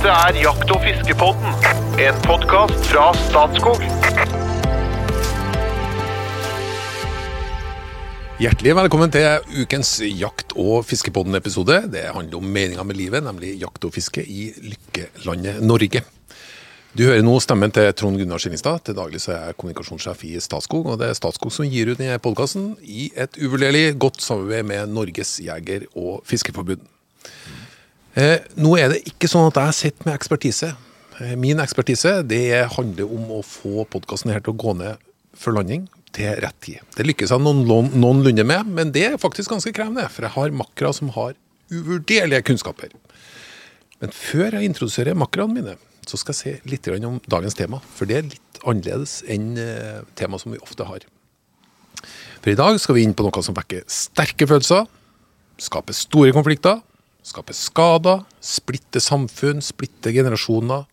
Dette er Jakt- og fiskepodden, en podkast fra Statskog. Hjertelig velkommen til ukens jakt- og fiskepodden-episode. Det handler om meninga med livet, nemlig jakt og fiske i lykkelandet Norge. Du hører nå stemmen til Trond Gunnar Skillingstad. Til daglig så er jeg kommunikasjonssjef i Statskog, og det er Statskog som gir ut denne podkasten i et uvurderlig godt samarbeid med Norges jeger- og fiskeforbund. Eh, nå er det ikke sånn at jeg sitter med ekspertise. Eh, min ekspertise det handler om å få podkasten til å gå ned for landing til rett tid. Det lykkes jeg noen, noenlunde med, men det er faktisk ganske krevende. For jeg har makkere som har uvurderlige kunnskaper. Men før jeg introduserer makkerne mine, så skal jeg si litt om dagens tema. For det er litt annerledes enn eh, tema som vi ofte har. For i dag skal vi inn på noe som vekker sterke følelser, skaper store konflikter, skaper skader, splitte samfunn, splitte generasjoner.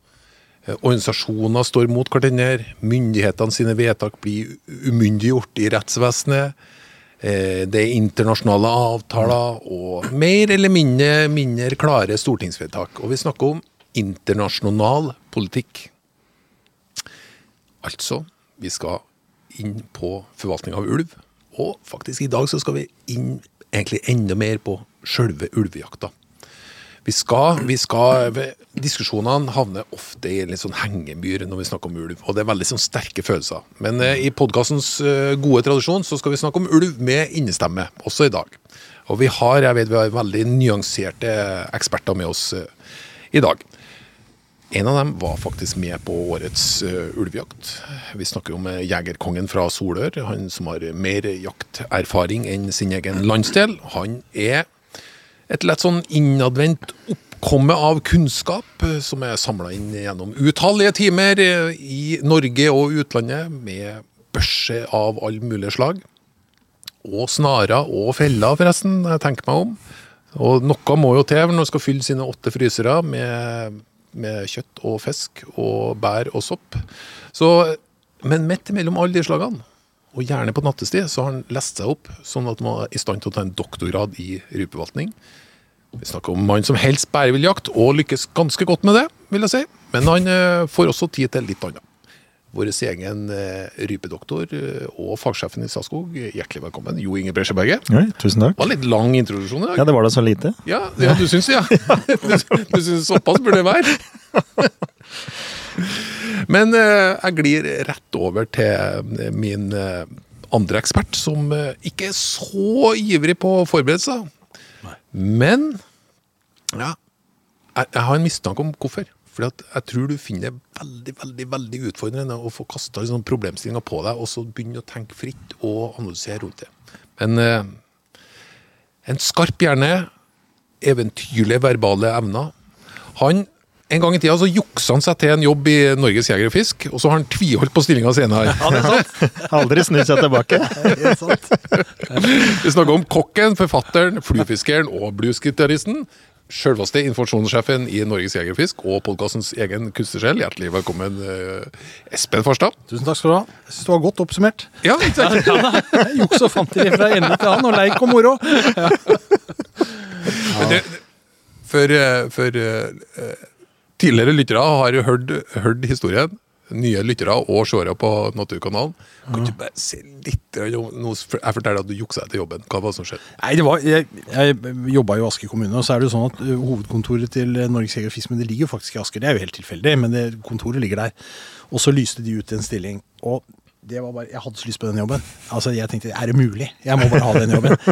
Eh, Organisasjoner står mot hverandre, myndighetene sine vedtak blir umyndiggjort i rettsvesenet. Eh, Det er internasjonale avtaler og mer eller mindre, mindre klare stortingsvedtak. Og vi snakker om internasjonal politikk. Altså, vi skal inn på forvaltning av ulv. Og faktisk i dag så skal vi inn egentlig enda mer på sjølve ulvejakta. Vi skal, vi skal, Diskusjonene havner ofte i en sånn hengemyr når vi snakker om ulv. Og det er veldig sånn sterke følelser. Men eh, i podkastens eh, gode tradisjon så skal vi snakke om ulv med innestemme, også i dag. Og vi har jeg vet vi har veldig nyanserte eksperter med oss eh, i dag. En av dem var faktisk med på årets uh, ulvejakt. Vi snakker om med jegerkongen fra Solør, han som har mer jakterfaring enn sin egen landsdel. Han er et lett sånn innadvendt oppkomme av kunnskap uh, som er samla inn gjennom utallige timer i Norge og utlandet, med børse av all mulig slag. Og snarer og feller, forresten, jeg tenker meg om. Og noe må jo til når man skal fylle sine åtte frysere med med kjøtt og fisk og bær og sopp. Så, men midt mellom alle de slagene, og gjerne på nattestid, så har han lest seg opp sånn at han var i stand til å ta en doktorgrad i rypeforvaltning. Vi snakker om mann som helst bare vil jakte, og lykkes ganske godt med det, vil jeg si. Men han eh, får også tid til litt annet. Vår egen eh, rypedoktor eh, og fagsjefen i Statskog, hjertelig velkommen, Jo Inge Bresjeberget. Ja, tusen takk. Det var litt lang introduksjon i dag. Ja, det var da så lite. Ja, ja du syns det, ja. Du, du syns såpass burde det være? Men eh, jeg glir rett over til min andre ekspert, som ikke er så ivrig på å forberede seg. Men ja, jeg har en mistanke om hvorfor. Fordi at jeg tror du finner det veldig veldig, veldig utfordrende å få kasta sånn problemstillinga på deg, og så begynne å tenke fritt og analysere rundt det. Men eh, en skarp hjerne, eventyrlige verbale evner. Han, En gang i tida så juksa han seg til en jobb i Norges Jeger og Fisk, og så har han tviholdt på stillinga senere. Ja, det er sant. Aldri snudd seg tilbake. Vi snakker om kokken, forfatteren, fluefiskeren og bluesgitaristen. Sjølveste informasjonssjefen i Norges Jeger og podkastens egen kunstnersjel. Hjertelig velkommen, eh, Espen Farstad. Tusen takk skal du ha. Jeg synes det var godt oppsummert. Ja, ikke sant? Juks og fanteri fra ende til annen, og leik og moro. Men det, for, eh, for eh, tidligere lyttere har hørt, hørt historien. Nye lyttere og seere på Naturkanalen. Kan du bare se litt noe, Jeg forteller at du juksa etter jobben. Hva var det som skjedde? Nei, det var, Jeg, jeg jobba i Asker kommune, og så er det jo sånn at uh, hovedkontoret til uh, Norges Jeger og Fiskemenn ligger jo faktisk i Asker. Det er jo helt tilfeldig, men det, kontoret ligger der. Og så lyste de ut en stilling. og det var bare, Jeg hadde så lyst på den jobben. Altså, Jeg tenkte er det mulig? Jeg må bare ha den jobben.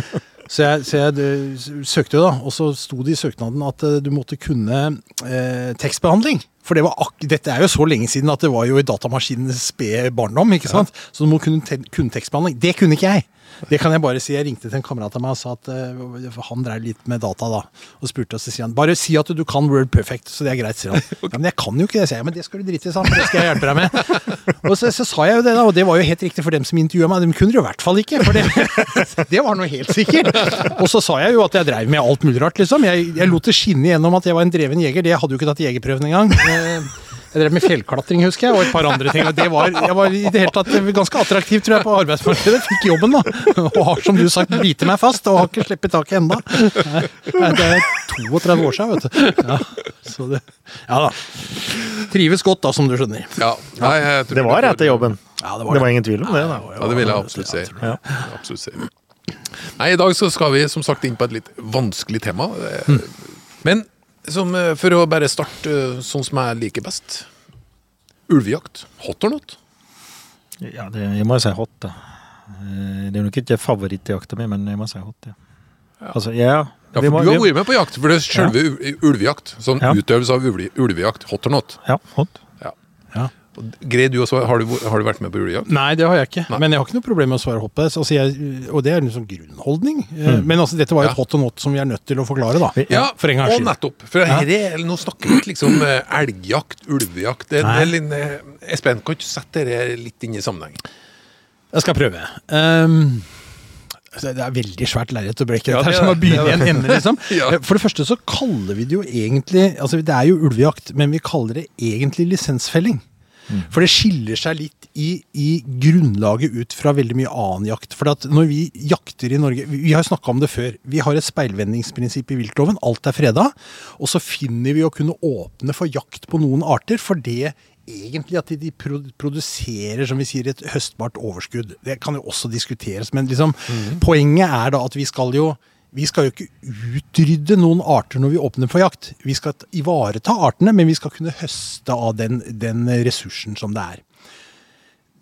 Så jeg, så jeg søkte jo, da. Og så sto det i søknaden at uh, du måtte kunne eh, tekstbehandling. For det dette er jo så lenge siden at det var jo i datamaskinens spede barndom. ikke sant? Så du må kunne, te kunne tekstbehandling. Det kunne ikke jeg. Det kan jeg bare si. Jeg ringte til en kamerat av meg og sa at uh, han drev litt med data da. Og spurte, og så sier han bare si at du kan Word perfect, så det er greit, sier han. Ja, men jeg kan jo ikke det, sier jeg. Men det skal du drite i, sa for Det skal jeg hjelpe deg med. Og så, så sa jeg jo det, da. Og det var jo helt riktig for dem som intervjua meg. De kunne det jo i hvert fall ikke. For det, det var noe helt sikkert. Og så sa jeg jo at jeg dreiv med alt mulig rart, liksom. Jeg, jeg lot det skinne igjennom at jeg var en dreven jeger. Det hadde jo ikke tatt jegerprøven engang. Jeg drev med fjellklatring, husker jeg, og et par andre ting. Det var, jeg var i det hele tatt ganske attraktiv, tror jeg, på arbeidsmarkedet. Fikk jobben, da. Og har som du sagt biter meg fast, og har ikke sluppet taket ennå. Det er 32 år siden, vet du. Ja, så det, ja da. Trives godt da, som du skjønner. Ja, nei, jeg tror Det var etter jobben. Ja, Det var ingen tvil om det. da. Ja, det vil jeg absolutt si. Ja. Absolutt si. Nei, I dag så skal vi som sagt inn på et litt vanskelig tema. Eh, Men som, eh, for å bare starte eh, sånn som jeg liker best. Ulvejakt. Hot or not? Ja, det, jeg må jo si hot, da. Eh, Det er nok ikke favorittjakta mi, men jeg må si hot, ja. Altså, ja. Ja, for må- Du har vært med på jakt, for det er selve ja. ulvejakt. Sånn utøvelse av ulve, ulvejakt. Hot or not? Ja, hot. Ja. Greier du også, har du, har du vært med på ulvejakt? Nei, det har jeg ikke. Nei. Men jeg har ikke noe problem med å svare hoppet. Altså, jeg, og det er en sånn grunnholdning. Mm. Men altså, dette var jo et Ja. hot og not som vi er nødt til å forklare, da. Ja, for en gangs og nettopp. For her er, nå snakker vi ikke liksom eh, elgjakt, ulvejakt. Det, det er eh, Espen, kan du sette dette litt inn i sammenheng? Jeg skal prøve. Altså, det er veldig svært lerret å brekke. Ja, det er som å begynne i det. en ende, liksom. Ja. Eh, For det første så kaller vi det jo egentlig altså Det er jo ulvejakt, men vi kaller det egentlig lisensfelling. For det skiller seg litt i, i grunnlaget ut fra veldig mye annen jakt. For at når vi jakter i Norge Vi har snakka om det før. Vi har et speilvendingsprinsipp i viltloven. Alt er freda. Og så finner vi å kunne åpne for jakt på noen arter for det egentlig at de produserer som vi sier, et høstbart overskudd. Det kan jo også diskuteres, men liksom, poenget er da at vi skal jo vi skal jo ikke utrydde noen arter når vi åpner for jakt. Vi skal ivareta artene, men vi skal kunne høste av den, den ressursen som det er.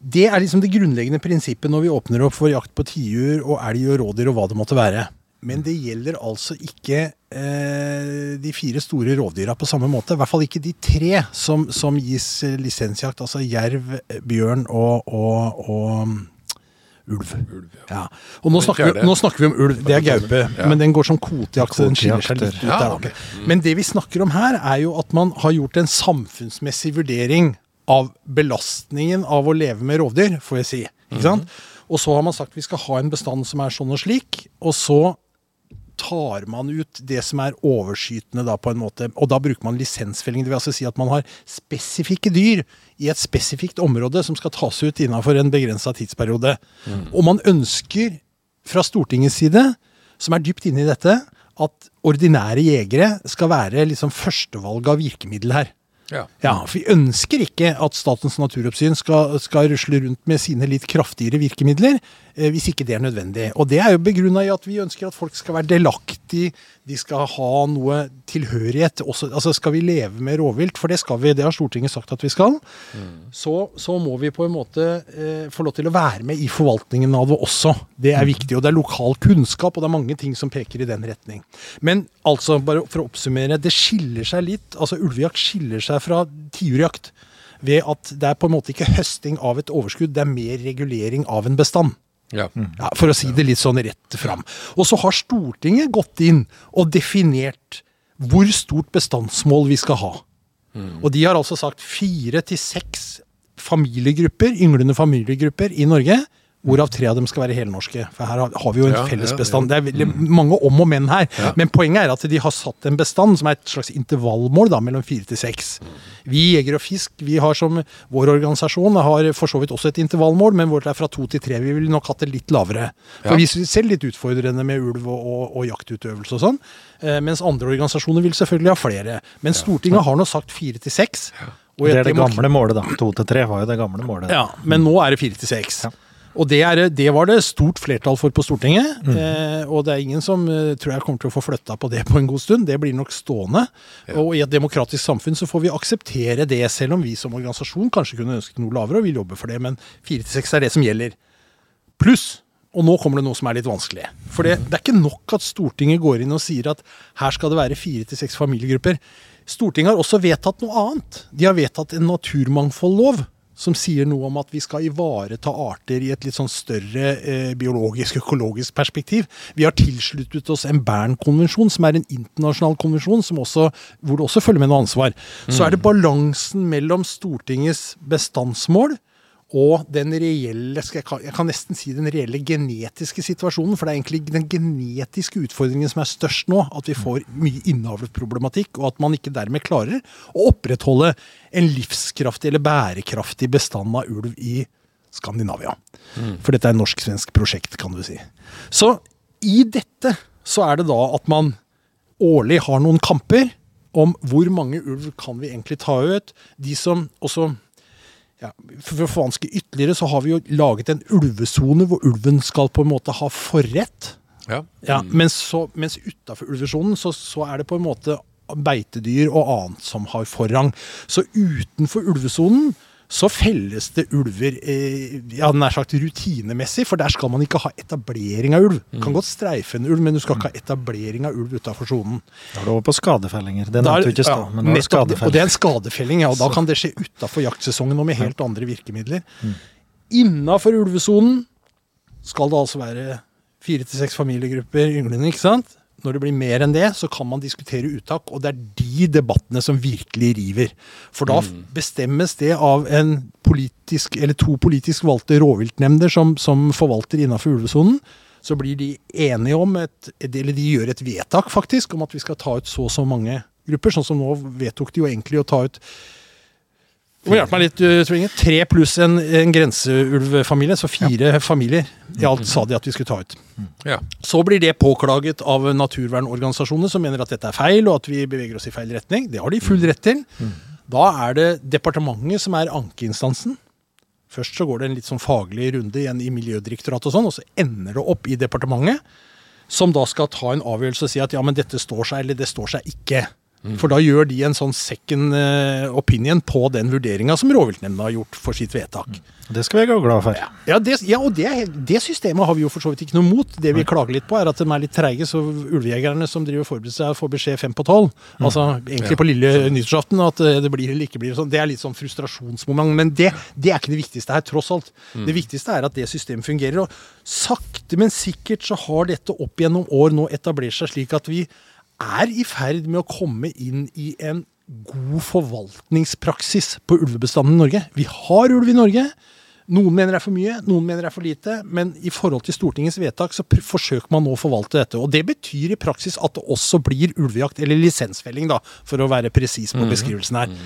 Det er liksom det grunnleggende prinsippet når vi åpner opp for jakt på tiur og elg og rådyr og hva det måtte være. Men det gjelder altså ikke eh, de fire store rovdyra på samme måte. I hvert fall ikke de tre som, som gis lisensjakt. Altså jerv, bjørn og, og, og mm, ulv. Ja. Og nå snakker, vi, nå snakker vi om ulv. Det er gaupe. Ja. Men den går som kvotejakt, den skiller seg litt ut Ja, der. ok. Men det vi snakker om her, er jo at man har gjort en samfunnsmessig vurdering av belastningen av å leve med rovdyr, får jeg si. Ikke sant? Og så har man sagt vi skal ha en bestand som er sånn og slik, og så tar man ut det som er overskytende da på en måte, og da bruker man lisensfelling. Det vil altså si at man har spesifikke dyr i et spesifikt område som skal tas ut innenfor en begrensa tidsperiode. Og man ønsker fra Stortingets side, som er dypt inne i dette, at ordinære jegere skal være liksom førstevalget av virkemiddel her. Ja. Ja, for Vi ønsker ikke at Statens naturoppsyn skal, skal rusle rundt med sine litt kraftigere virkemidler, hvis ikke det er nødvendig. Og det er jo begrunna i at vi ønsker at folk skal være delaktig, de skal ha noe tilhørighet. Også, altså Skal vi leve med rovvilt, for det skal vi, det har Stortinget sagt at vi skal, så, så må vi på en måte eh, få lov til å være med i forvaltningen av det også. Det er viktig. Og det er lokal kunnskap, og det er mange ting som peker i den retning. Men altså, bare for å oppsummere, det skiller seg litt. altså Ulvejakt skiller seg fra tiurjakt ved at det er på en måte ikke høsting av et overskudd, det er mer regulering av en bestand. Ja. Ja, for å si det litt sånn rett fram. Og så har Stortinget gått inn og definert hvor stort bestandsmål vi skal ha. Og de har altså sagt fire til seks familiegrupper, ynglende familiegrupper i Norge. Hvorav tre av dem skal være helnorske. For her har- har vi jo en Ja, felles bestand. ja. Det er veldig mange om og men her. Men poenget er at de har satt en bestand som er et slags intervallmål da, mellom fire til seks. Vi Jeger og Fisk vi har som vår organisasjon har for så vidt også et intervallmål, men vårt er fra to til tre. Vi ville nok hatt det litt lavere. For Ja. vi ser litt utfordrende med ulv og, og, og jaktutøvelse og sånn. Eh, mens andre organisasjoner vil selvfølgelig ha flere. Men Stortinget har nå sagt fire til seks. Det er det gamle målet, da. To til tre var jo det gamle målet. ja, men nå er det fire til seks. Ja. Og det, er, det var det stort flertall for på Stortinget. Eh, og det er ingen som eh, tror jeg kommer til å få flytta på det på en god stund. Det blir nok stående. Og i et demokratisk samfunn så får vi akseptere det, selv om vi som organisasjon kanskje kunne ønsket noe lavere og vil jobbe for det. Men fire til seks er det som gjelder. Pluss og nå kommer det noe som er litt vanskelig. For det, det er ikke nok at Stortinget går inn og sier at her skal det være fire til seks familiegrupper. Stortinget har også vedtatt noe annet. De har vedtatt en naturmangfoldlov som sier noe om at vi skal ivareta arter i et litt sånn større eh, biologisk, økologisk perspektiv. Vi har tilsluttet oss en Bern-konvensjon, som er en internasjonal konvensjon som også, hvor det også følger med noe ansvar. Så er det balansen mellom Stortingets bestandsmål og den reelle, jeg, kan nesten si den reelle genetiske situasjonen, for det er egentlig den genetiske utfordringen som er størst nå, at vi får mye innavlsproblematikk, og at man ikke dermed klarer å opprettholde en livskraftig eller bærekraftig bestand av ulv i Skandinavia. For dette er et norsk-svensk prosjekt, kan du si. Så i dette så er det da at man årlig har noen kamper om hvor mange ulv kan vi egentlig ta ut. De som også ja, For å forvanske ytterligere, så har vi jo laget en ulvesone hvor ulven skal på en måte ha forrett. Ja. Ja, mens så, mens utafor ulvesonen så, så er det på en måte beitedyr og annet som har forrang. Så utenfor ulvesonen så felles det ulver eh, ja, nær sagt rutinemessig, for der skal man ikke ha etablering av ulv. Du kan godt streife en ulv, men du skal ikke ha etablering av ulv utafor sonen. Da er det over på skadefellinger. Det er- nevnte du ikke i stad. men nå er. Og det er en skadefelling, ja. Og da kan det skje utafor jaktsesongen og med helt andre virkemidler. Innafor ulvesonen skal det altså være fire til seks familiegrupper ynglende, ikke sant? Når det blir mer enn det, så kan man diskutere uttak, og det er de debattene som virkelig river. For da bestemmes det av en politisk, eller to politisk valgte rovviltnemnder som, som forvalter innafor ulvesonen. Så blir de enige om et Eller de gjør et vedtak, faktisk, om at vi skal ta ut så og så mange grupper. Sånn som nå vedtok de jo egentlig å ta ut du må hjelpe meg litt, Svinge. Tre pluss en, en grenseulvfamilie, så fire familier i alt sa de at vi skulle ta ut. Ja. Så blir det påklaget av naturvernorganisasjoner som mener at dette er feil, og at vi beveger oss i feil retning. Det har de full rett til. Da er det departementet som er ankeinstansen. Først så går det en litt sånn faglig runde igjen i Miljødirektoratet, og sånn, og så ender det opp i departementet, som da skal ta en avgjørelse og si at ja, men dette står seg, eller det står seg ikke. For da gjør de en sånn second eh, opinion på den vurderinga som rovviltnemnda har gjort for sitt vedtak. Det skal vi være glad for. Ja, det, ja og det, det systemet har vi jo for så vidt ikke noe mot. Det vi klager litt på, er at de er litt treige. Så ulvejegerne som driver forbereder seg, får beskjed fem på tolv. Altså egentlig på lille nyttårsaften at eh, det blir eller ikke blir. Sånn. Det er litt sånn frustrasjonsmoment. Men det, det er ikke det viktigste her, tross alt. Det viktigste er at det systemet fungerer. Og sakte, men sikkert så har dette opp gjennom år nå etablert seg slik at vi er i ferd med å komme inn i en god forvaltningspraksis på ulvebestanden i Norge. Vi har ulv i Norge. Noen mener det er for mye, noen mener det er for lite. Men i forhold til Stortingets vedtak så forsøker man nå å forvalte dette. Og det betyr i praksis at det også blir ulvejakt, eller lisensfelling, da, for å være presis på beskrivelsen her.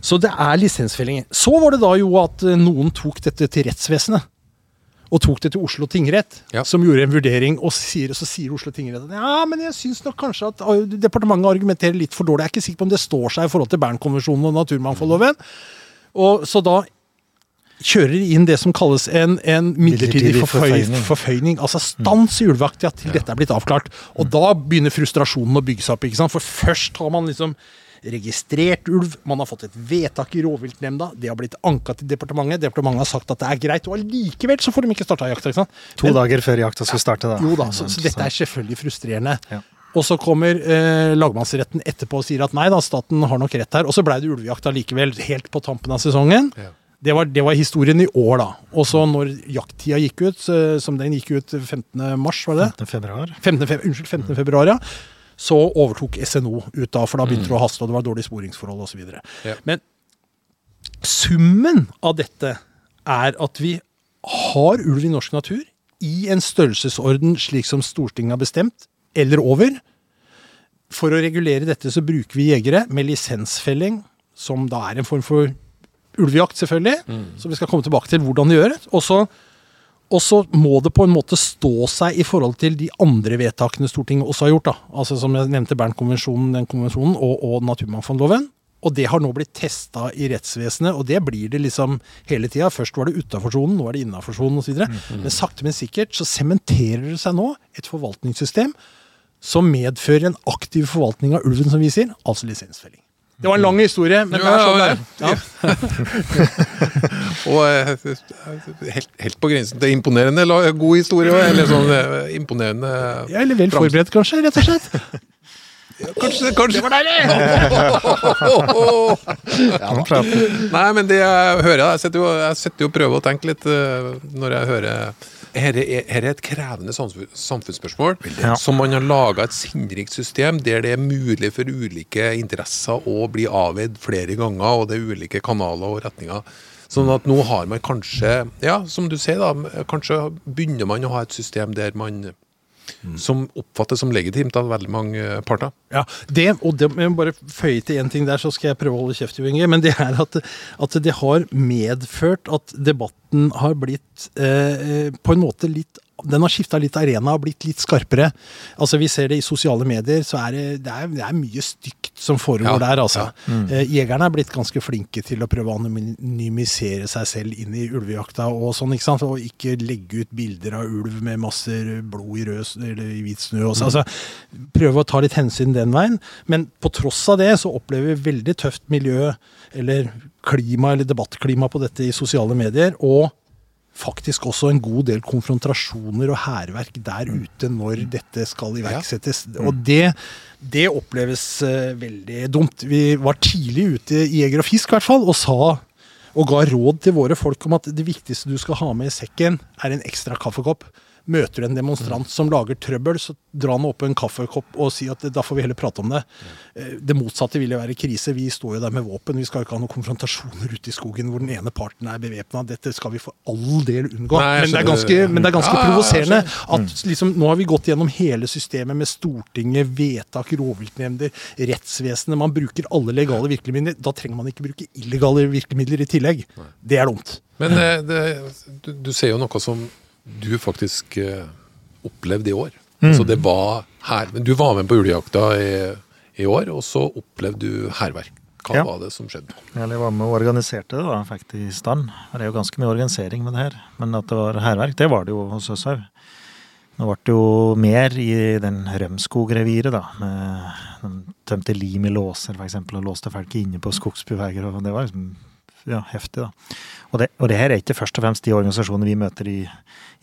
Så det er lisensfelling. Så var det da jo at eh, noen tok dette til rettsvesenet. Og tok det til Oslo tingrett, Ja. som gjorde en vurdering. Og sier, så sier Oslo tingrett at ja, men jeg syns nok kanskje at uh, departementet argumenterer litt for dårlig. Jeg er ikke sikker på om det står seg i forhold til Bernkonvensjonen og naturmangfoldloven. Og så da kjører de inn det som kalles en, en midlertidig Midlertidig forføyning. forføyning. Altså stans i ulvejakta til dette er blitt avklart. Og da begynner frustrasjonen å bygge seg opp. ikke sant? For først har man liksom registrert ulv, man har fått et vedtak i rovviltnemnda, det har blitt anka til departementet, departementet har sagt at det er greit, og allikevel så får de ikke starta jakta. sant? To dager før jakta skulle starte, da. Jo da, så, så dette er selvfølgelig frustrerende. Ja. Og så kommer eh, lagmannsretten etterpå og sier at nei da, staten har nok rett her. Og så blei det ulvejakt allikevel, helt på tampen av sesongen. Ja. Det var, det var historien i år, da. Og så når jakttida gikk ut, eh, som den gikk ut 15. mars, var det det? 15. februar. 15. fe, unnskyld, 15. februar, ja. Så overtok SNO ut da, for da begynte det å haste, og det var dårlige sporingsforhold osv. Ja. Men summen av dette er at vi har ulv i norsk natur i en størrelsesorden slik som Stortinget har bestemt, eller over. For å regulere dette så bruker vi jegere med lisensfelling, som da er en form for ulvejakt, selvfølgelig. Så vi skal komme tilbake til hvordan det gjør. Og så og så må det på en måte stå seg i forhold til de andre vedtakene Stortinget også har gjort. da. Altså Som jeg nevnte Bernkonvensjonen den konvensjonen, og, og naturmangfoldloven. Og det har nå blitt testa i rettsvesenet, og det blir det liksom hele tida. Først var det utafor sonen, nå er det innafor sonen osv. Men sakte, men sikkert så sementerer det seg nå et forvaltningssystem som medfører en aktiv forvaltning av ulven, som vi sier, altså lisensfelling. Det var en lang historie, men det er sånn det er. Og eh, helt, helt på grensen til imponerende god historie, eller sånn eh, imponerende Ja, eller vel forberedt, kanskje, rett og slett. Kanskje, kanskje. Det var deilig! ja. Nei, men det jeg hører Jeg setter jo, jeg setter jo og prøver å tenke litt eh, når jeg hører her er, er et krevende samfunnsspørsmål Ja. som man har laga et sinnrikt system der det er mulig for ulike interesser å bli avveid flere ganger, og det er ulike kanaler og retninger. Sånn at nå har man kanskje, ja, som du sier, da, kanskje begynner man å ha et system der man som oppfattes som legitimt av veldig mange eh, parter. Ja, det, og det, jeg må bare føye til én ting der, så skal jeg prøve å holde kjeft, Inge. Men det er at, at det har medført at debatten har blitt eh, på en måte litt den har skifta litt arena og blitt litt skarpere. Altså Vi ser det i sosiale medier, så er det, det, er, det er mye stygt som foregår Ja, der. altså. ja. Eh, Jegerne er blitt ganske flinke til å prøve å anonymisere seg selv inn i ulvejakta og sånn, ikke sant? Og ikke legge ut bilder av ulv med masse blod i rød eller i hvit snø. Også. Altså, prøve å ta litt hensyn den veien. Men på tross av det så opplever vi veldig tøft miljø, eller klima, eller debattklima på dette i sosiale medier. og faktisk også en god del konfrontasjoner og hærverk der ute når dette skal iverksettes. Og det, det oppleves eh, veldig dumt. Vi var tidlig ute i Jeger og Fisk i hvert fall, og sa og ga råd til våre folk om at det viktigste du skal ha med i sekken, er en ekstra kaffekopp. Møter du en demonstrant som lager trøbbel, så dra han opp en kaffekopp og si at da får vi heller prate om det. Eh, Det motsatte vil jo være krise. Vi står jo der med våpen. Vi skal jo ikke ha noen konfrontasjoner ute i skogen hvor den ene parten er bevæpna. Dette skal vi for all del unngå. Nei, men, det er ganske, men det er ganske Ja, provoserende at liksom, nå har vi gått gjennom hele systemet med Stortinget, vedtak, rovviltnemnder, rettsvesenet. Man bruker alle legale virkemidler. Da trenger man ikke bruke illegale virkemidler i tillegg. Det er dumt. Men eh, det, du, du ser jo noe som du faktisk eh, opplevde i år. Så det var her. Men du var med på ulvejakta i, i år, og så opplevde du hærverk. Hva Ja. var det som skjedde? Ja, jeg var med og organiserte det, da. Fikk det i stand. Det er jo ganske mye organisering med det her. Men at det var hærverk, det var det jo hos Øshaug. Nå ble det jo mer i den Rømskog-reviret, da. Med, de tømte lim i låser, f.eks., og låste folk inne på skogsbilveier. Og det var liksom ja, heftig, da. Og det, og det her er ikke først og fremst de organisasjonene vi møter i,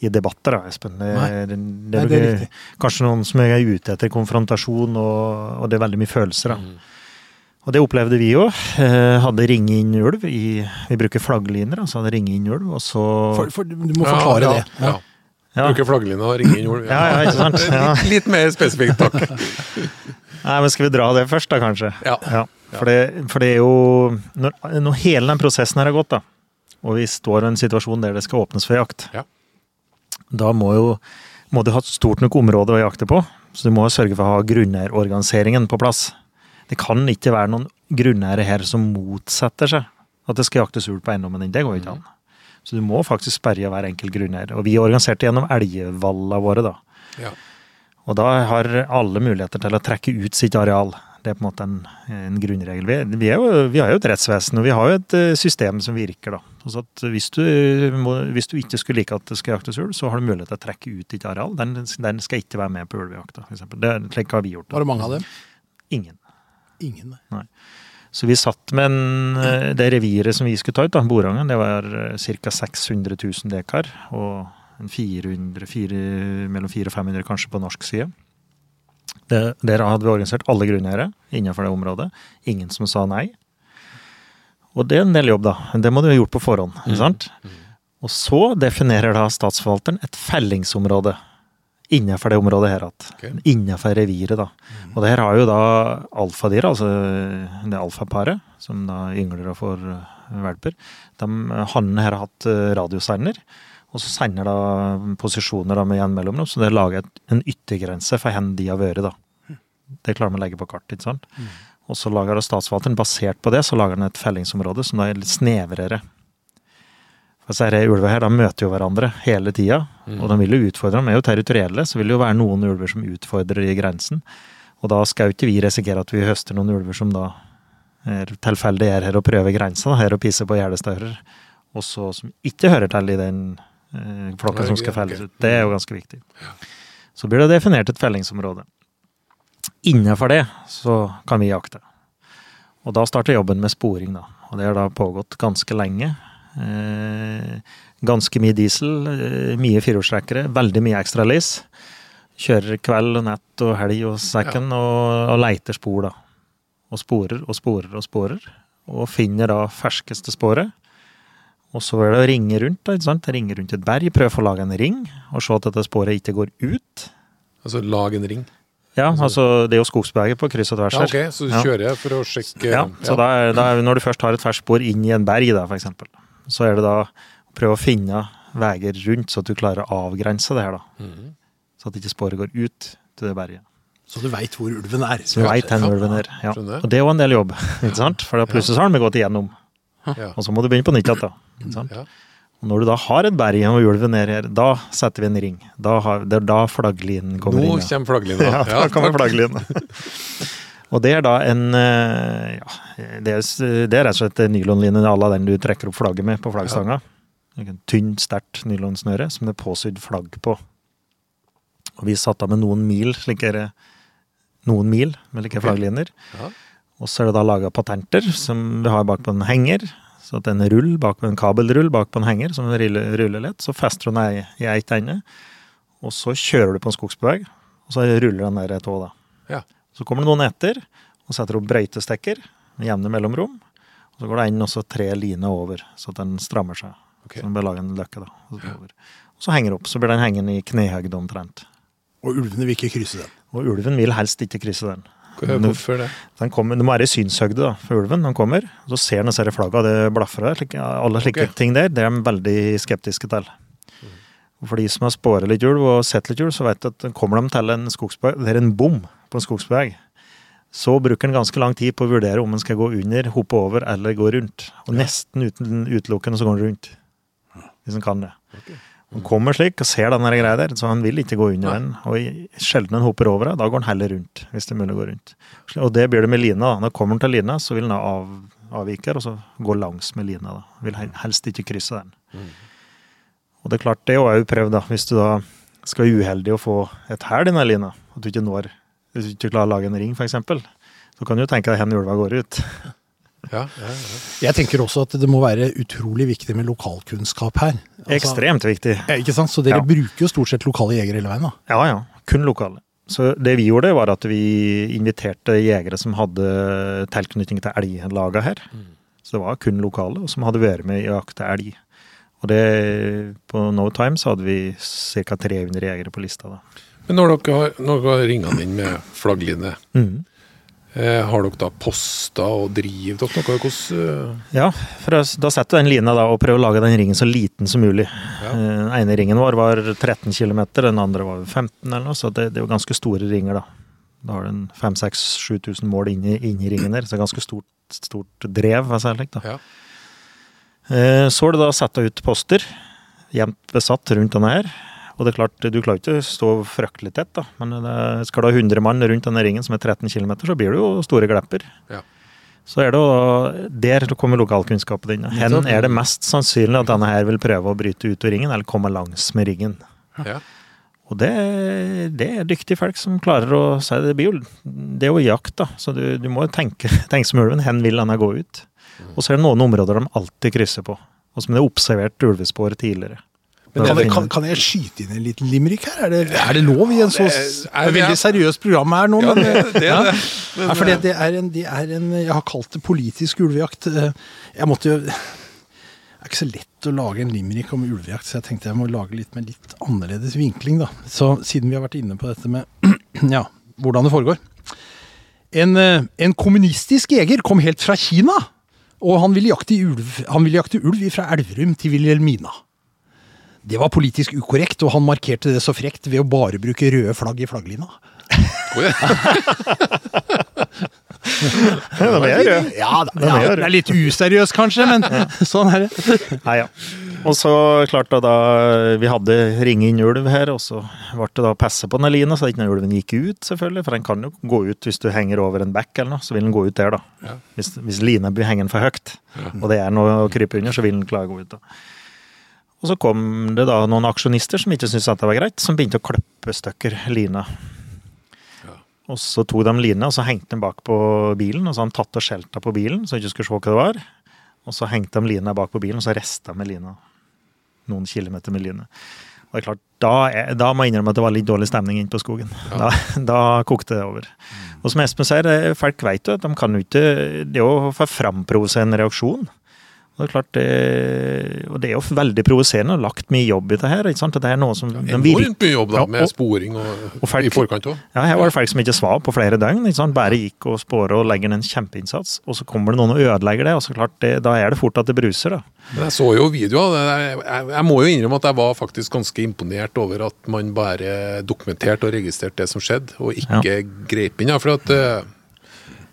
i debatter, da, Espen. Det, Nei. det, det, Nei, er det er riktig. kanskje noen som er ute etter konfrontasjon, og, og det er veldig mye følelser, da. Og det opplevde vi jo. Eh, hadde ringe inn ulv i Vi bruker flaggliner, altså hadde ringe inn ulv, og så For, for, du må forklare ja, det. Ja. Ja. Bruker flagglina og ringe inn jord. Ja, ja, ikke sant? Ja. Litt, litt mer spesifikt, takk. Nei, men skal vi dra det først, da, kanskje? Ja. Ja. For, det, for det er jo når, når hele den prosessen her har gått, da, og vi står i en situasjon der det skal åpnes for jakt, Ja. da må jo må du ha et stort nok område å jakte på. Så du må sørge for å ha grunneierorganiseringen på plass. Det kan ikke være noen grunneiere her som motsetter seg at det skal jaktes ulv på eiendommen din. Det går ikke an. Så du må faktisk sperre hver enkelt grunneier. Og vi organiserte gjennom elgvalla våre, da. Ja. Og da har alle muligheter til å trekke ut sitt areal. Det er på en måte en, en grunnregel. Vi, vi, jo, vi har jo et rettsvesen, og vi har jo et eh, system som virker, da. Så at hvis, du, må, hvis du ikke skulle like at det skal jaktes ulv, så har du mulighet til å trekke ut ditt areal. Den, den skal ikke være med på ulvejakta, f.eks. Slik har vi gjort Var det. det mange av dem? Ingen. Ingen. nei. Så vi satt med en, eh, det reviret som vi skulle ta ut, da, Borangen, det var ca. 600 000 dekar. Og en 400, fire, mellom 400 og 500 kanskje på norsk side. Det, der hadde vi organisert alle grunneiere innenfor det området. Ingen som sa nei. Og det er en del jobb, da. Det må du ha gjort på forhånd. ikke sant? Og så definerer da statsforvalteren et fellingsområde innenfor det området her igjen. Okay. Innenfor reviret, da. Og det her har jo da alfadyr, altså det alfaparet, som da yngler og får valper. De Hannene her har hatt eh, radiosender, og så sender da posisjoner da med jevn mellomrom, så det lager en yttergrense for hvor de har vært, da. Det klarer man å legge på kart, ikke sant. Og så lager da statsforvalteren, basert på det, så lager den et fellingsområde som da er litt snevrere. For disse her ulvene her, de møter jo hverandre hele tida, og de vil jo utfordre. De er jo territorielle, så vil det jo være noen ulver som utfordrer i grensen. Og da skal jo ikke vi risikere at vi høster noen ulver som da er tilfeldig er her og prøver grensa, her og pisser på gjerdestaurer, og så som ikke hører til i den eh, flokka som skal felles ut. Det er jo ganske viktig. Så blir det definert et fellingsområde. Innenfor det så kan vi jakte. Og da starter jobben med sporing, da. Og det har da pågått ganske lenge. Eh, ganske mye diesel, eh, mye firehjulstrekkere, veldig mye ekstra lis. Kjører kveld og nett og helg og sekken og, og leiter spor, da. Og sporer og sporer og sporer. Og finner da ferskeste sporet. Og så er det å ringe rundt, ikke sant? Ringe rundt et berg, prøve å lage en ring, og se at dette sporet ikke går ut. Altså lag en ring. Ja, altså det er jo skogsberget på kryss og tvers Ja, ok, Så du Ja. kjører for å sjekke Ja, så Da er, da er, når du først har et ferskt spor inn i en berg, da, for eksempel, så er det da å prøve å finne veier rundt, så at du klarer å avgrense det her. da. Mm. Så at ikke sporet går ut til det berget. Så du veit hvor ulven er. Så du veit hvor ulven er. Ja. Og det er jo en del jobb, ikke sant? For plutselig så har de gått igjennom. Ja. Og så må du begynne på nytt igjen. Ja. Og når du da har et berg og ulven ned her, da setter vi en ring. Da har, det er da flagglinen kommer Nå inn. Nå kommer flagglinen. Ja, da kommer flagglinen. og det er da en eh, ja, det, er, det er rett og slett nylonline à la den du trekker opp flagget med på flaggstanga. En Tynn, sterkt nylonsnøre som det er påsydd flagg på. Og vi satte av med noen mil slike noen mil med like flaggliner. Ja. Og så er det da laga patenter som vi har bak på en henger. Så at en rull bak på en kabelrull bak på en henger som ruller, ruller lett, så fester du den i i ett ende. Og så kjører du på en skogsbeveg, og så ruller den der et år, da. Ja. Så kommer det noen etter og setter opp brøytestekker med jevne mellomrom. Og så går det inn også tre liner over, så at den strammer seg. Okay. Så den bør lage en løkke, da. Og så, over. og så henger det opp. Så blir den hengende i knehøgde omtrent. Og ulvene vil ikke krysse den. Og ulven vil helst ikke krysse den. Hvorfor det? Den kommer, det må være i synshøgde da, for ulven. Den kommer, og så ser den disse flagga, det blafrer. Like, alle slike okay. ting der, det er de veldig skeptiske til. Og For de som har spåret litt ulv og sett litt ulv, så vet de at kommer de til en skogsbeveg, det er en bom på en skogsbeveg, så bruker en ganske lang tid på å vurdere om en skal gå under, hoppe over eller gå rundt. Og nesten uten utelukkende så går den rundt. Hvis en kan det. Han kommer slik og ser denne greia der, så han vil ikke gå under den. Og sjelden han hopper over det, da går han heller rundt. Hvis det er mulig å gå rundt. Og det blir det med lina. da. Når kommer han til lina, så vil han av, avvike og så gå langs med lina. da. Vil helst ikke krysse den. Og det er klart, det er jo prøvd, da. Hvis du da skal være uheldig å få et hæl i den lina, at du ikke når Hvis du ikke klarer å lage en ring, f.eks., så kan du jo tenke deg hvor ulva går ut. Ja, ja, ja. Jeg tenker også at det må være utrolig viktig med lokalkunnskap her. Altså, Ekstremt viktig. Ikke sant? Så dere Ja. bruker jo stort sett lokale jegere hele veien, da. Ja, ja. Kun lokale. Så det vi gjorde, var at vi inviterte jegere som hadde tilknytning til elglaga her. Så det var kun lokale, og som hadde vært med i å jakte elg. Og det, på no time så hadde vi ca. 300 jegere på lista da. Men når dere har, når dere har ringa inn med flaggline, Mhm. Eh, har dere da poster og driver dere noe? Hvordan eh, Ja, for da- setter du den lina da og prøver å lage den ringen så liten som mulig. Ja. Eh, Den ene ringen vår var 13 km, den andre var 15 eller noe, så det, det er jo ganske store ringer da. Da har du en 5000-7000 mål inni, inni ringen der, så det er ganske stort, stort drev, jeg da. Ja. Så er det da satt ut poster, jevnt besatt rundt denne her. Og det er klart, du klarer ikke å stå fryktelig tett, da. Men det, skal du ha 100 mann rundt denne ringen som er 13 km, så blir det jo store glepper. Ja. Så er det jo der kommer lokalkunnskapen din. Hvor er det mest sannsynlig at denne her vil prøve å bryte ut av ringen, eller komme langs med ringen. ja. Og det, det er dyktige folk som klarer å si det. Blir jo, det er jo jakt, da. Så du, du må tenke, tenke som ulven. Hen vil denne gå ut? Og så er det noen områder de alltid krysser på, og som det er observert ulvespor tidligere. Men kan, finner- kan, kan jeg skyte inn en liten limerick her? Er det, er det lov i en så s- det er- veldig seriøst program her nå? Ja, men, det- det er ja. det. Ja, for det, det, er en, det er en Jeg har kalt det politisk ulvejakt. Eh, Jeg måtte jo Det er ikke så lett å lage en limerick om ulvejakt, så jeg tenkte jeg må lage litt med litt annerledes vinkling, da. Så siden vi har vært inne på dette med ja, hvordan det foregår. En, eh, en kommunistisk jeger kom helt fra Kina, og han ville jakte, ulv, han ville jakte ulv fra Elverum til Wilhelmina. Det var politisk ukorrekt, og han markerte det så frekt ved å bare bruke røde flagg i flagglina. Ja. Den er røde. Ja, er ja, rød. det er litt useriøst kanskje, men sånn er det. Nei, ja. Og så klart da, da vi hadde ringe inn ulv her, og så ble det da passe på den lina, så ikke den ulven gikk ut, selvfølgelig. For den kan jo gå ut hvis du henger over en bekk eller noe, så vil den gå ut der, da. Hvis, hvis lina blir hengende for høyt, og det er noe å krype under, så vil den klare å gå ut, da. Og så kom det da noen aksjonister som ikke syntes dette var greit, som begynte å klippe stykker lina. Og så tok de lina, og så hengte de bak på bilen, og så hadde de tatt og skjelta på bilen, så de ikke skulle se hva det var. Og så hengte de lina bak på bilen, og så resta med lina. Noen kilometer med line. Og det er klart, da, er, da må jeg innrømme at det var litt dårlig stemning inne på skogen. Da, da kokte det over. Og som Espen sier, eh, folk vet jo at de kan jo ikke Det å framprovosere en reaksjon. Det er klart, det, og det er jo veldig provoserende lagt mye jobb i det her. ikke sant? Det er noe som Ja, Enormt mye jobb da, Ja, med og- sporing og, og folk- i forkant òg. Ja, her var det folk som ikke svar på flere døgn. ikke sant? Bare gikk og spora og legger en kjempeinnsats. Og så kommer det noen og ødelegger det, og så klart det, da er det fort at det bruser. da. Men jeg så jo videoer. Jeg, jeg, jeg må jo innrømme at jeg var faktisk ganske imponert over at man bare dokumenterte og registrerte det som skjedde, og ikke grep inn. Ja, for at eh,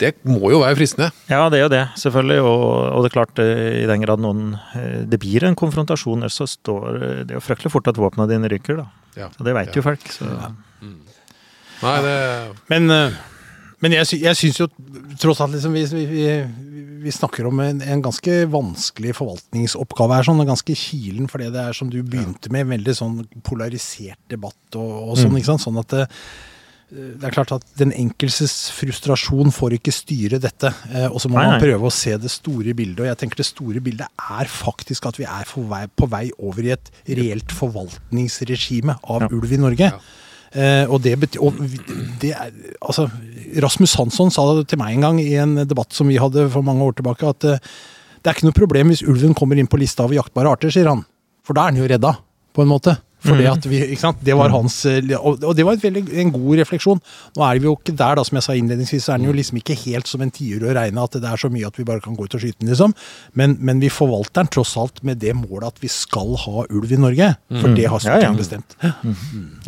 det må jo være fristende. Ja, det er jo det, selvfølgelig. Og, og det er klart, eh, i den grad noen eh, Det blir en konfrontasjon, så står eh, det jo fryktelig fort at våpnene dine ryker, da. Ja. Og det vet Ja. jo folk. Så. Nei, det Men, men jeg, sy jeg syns jo tross alt liksom vi, vi, vi, vi snakker om en, en ganske vanskelig forvaltningsoppgave her. sånn, og Ganske kilen for det det er som du begynte med, veldig sånn polarisert debatt og, og sånn. ikke sant, sånn at det, det er klart at Den enkeltes frustrasjon får ikke styre dette. eh, Og så må Nei, man prøve å se det store bildet. Og jeg tenker det store bildet er faktisk at vi er på vei, på vei over i et reelt forvaltningsregime av Ja. ulv i Norge. Eh, og det betyr og det er, altså, Rasmus Hansson sa det til meg en gang i en debatt som vi hadde for mange år tilbake, at uh, det er ikke noe problem hvis ulven kommer inn på lista over jaktbare arter, sier han. For da er den jo redda, på en måte. Fordi at vi, ikke sant? Det var hans, eh, og det var et veldig, en god refleksjon. Nå er vi jo ikke der, da, som jeg sa innledningsvis, så er den jo liksom ikke helt som en tiur å regne at det er så mye at vi bare kan gå ut og skyte den, liksom. Men, men vi forvalter den tross alt med det målet at vi skal ha ulv i Norge. For det har Ja, ja. Stortinget bestemt.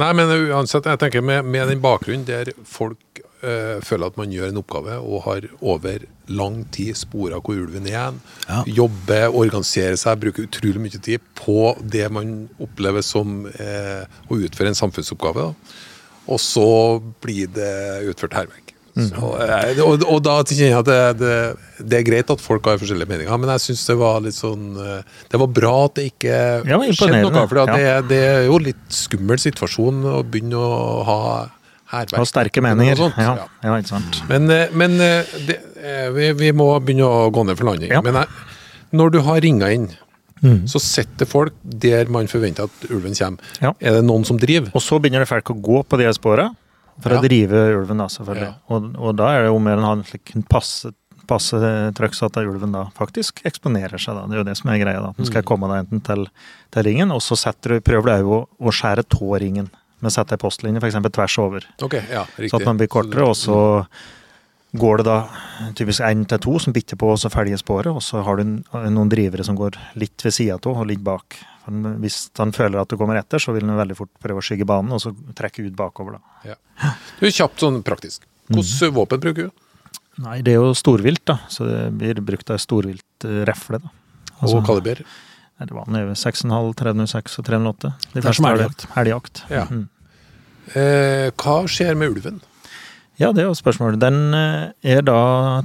Nei, men uansett, jeg tenker med, med den bakgrunnen der folk eh, føler at man gjør en oppgave og har over lang tid spora hvor ulven er igjen, Ja. jobber, organiserer seg, bruker utrolig mye tid på det man opplever som eh, å utføre en samfunnsoppgave, da. og så blir det utført hærverk. Mm. eh, og, og da kjenner jeg at det, det, det er greit at folk har forskjellige meninger, men jeg syns det var litt sånn Det var bra at det ikke skjedde noe. For ja. det, det er jo litt skummel situasjon å begynne å ha hærverk. Og sterke meninger. Ja, Ja. ikke sant. Men, eh, men eh, det, eh, vi, vi må begynne å gå ned for landing. Ja. Men når du har ringa inn, Mm. så sitter folk der man forventer at ulven kommer. Ja. Er det noen som driver? Og så begynner det folk å gå på de spora for Ja. å drive ulven, da, selvfølgelig. Og, og da er det jo mer enn han slik passe, passe trøkk så at ulven da faktisk eksponerer seg. da. Det er jo det som er greia. da. Den Mm. skal komme deg enten til, til ringen, og så setter du, prøver du òg å, skjære tåringen. Å sette ei postlinje f.eks. tvers over, Ok, ja, så at man blir kortere. Og så går det da typisk én til to som bitter på og så følger sporet, og så har du noen drivere som går litt ved sida av og litt bak. For Hvis han føler at du kommer etter, så vil han veldig fort prøve å skygge banen og så trekke ut bakover. da. Ja. Du, kjapt sånn praktisk. Hvilket våpen bruker du? Nei, det er jo storvilt, da, så det blir brukt av storviltrefle. da. Altså, Og kaliber? det var 6,5, 306 og 308. De Det er fleste har elgjakt. Ja. Mhm. Eh, hva skjer med ulven? Ja, det er jo spørsmålet. Den eh, er da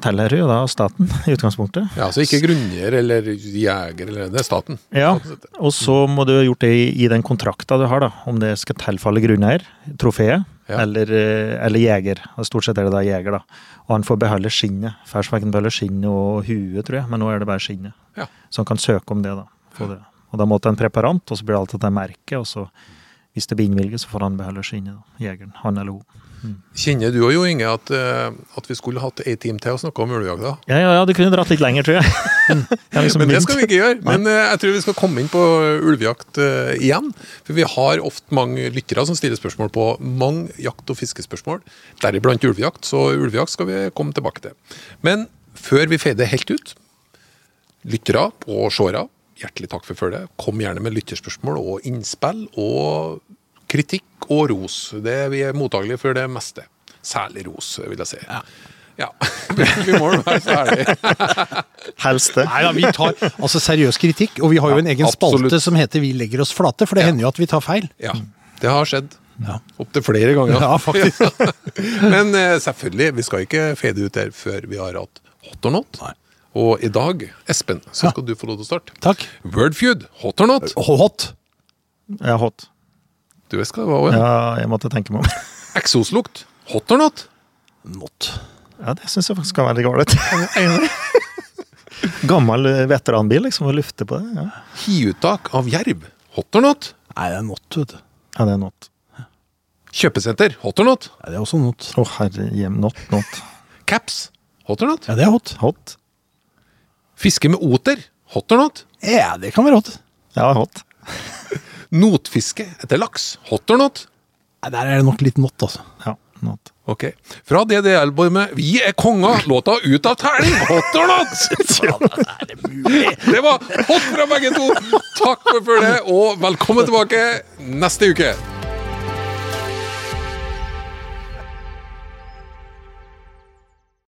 tilhører jo da staten, i utgangspunktet. Ja, Så Ikke grunneier eller jeger, eller det er staten. Ja, og så må du ha gjort det i, den kontrakta du har, da. Om det skal tilfalle grunneier, trofeet, Ja. eller, eh, eller jeger. Og Stort sett er det da jeger, da. Og han får beholde skinnet. Først fikk han beholde skinnet og huet, tror jeg, men nå er det bare skinnet. Ja. Så han kan søke om det, da. Få det. Og da måtte en preparant, og så blir det alltid et merke, og så hvis det blir innvilget, så får han beholde da. Jegeren. Han eller hun. Kjenner du og Jo Inge at, eh, at vi skulle hatt ei time til å snakke om ulvejakta? Ja, ja, ja, det kunne dratt litt lenger, tror jeg. Jeg liksom Men det skal vi ikke gjøre. Men eh, jeg tror vi skal komme inn på ulvejakt eh, igjen. For vi har ofte mange lyttere som stiller spørsmål på mange jakt- og fiskespørsmål. Deriblant ulvejakt, så ulvejakt skal vi komme tilbake til. Men før vi feider helt ut, lyttere og seere, hjertelig takk for følget. Kom gjerne med lytterspørsmål og innspill og kritikk og ros. Det, vi er mottagelige for det meste. Særlig ros, vil jeg si. Ja. vi må jo være så ærlige. Helst det. Nei da, vi tar altså seriøs kritikk, og vi har jo en egen absolutt. spalte som heter Vi legger oss flate, for det Ja. hender jo at vi tar feil. Ja, det har skjedd. Ja. Opptil flere ganger. Ja, faktisk. Men eh, selvfølgelig, vi skal ikke fade ut der før vi har hatt hot or not. Nei. Og i dag, Espen, så Ja. skal du få lov til å starte. Takk. Wordfeud, hot or not. Hot. Ja, hot. Du vet hva det var. Ja, jeg måtte tenke meg om. Eksoslukt, hot or not. Not. Ja, det syns jeg faktisk skal være galt. ålreit. Gammel eh, veteranbil, liksom, å lufte på det. Ja, Hiuttak av jerv, hot or not. Nei, det er not, vet du. ja det er not. Kjøpesenter, hot or not. Nei, det er også not. Å, herre hjem, not, not. Caps, hot or not. Ja, det er hot. Hot. Fiske med oter, Hot or not? Ja, det kan være hot. Ja, hot. Notfiske etter laks. Hot or not? Nei, Der er det nok litt not, altså. Ja, not. Ok. Fra DDL-albumet Vi er konga', låta Ut av terning. Hot or not? Det var hot fra begge to. Takk for det, og velkommen tilbake neste uke.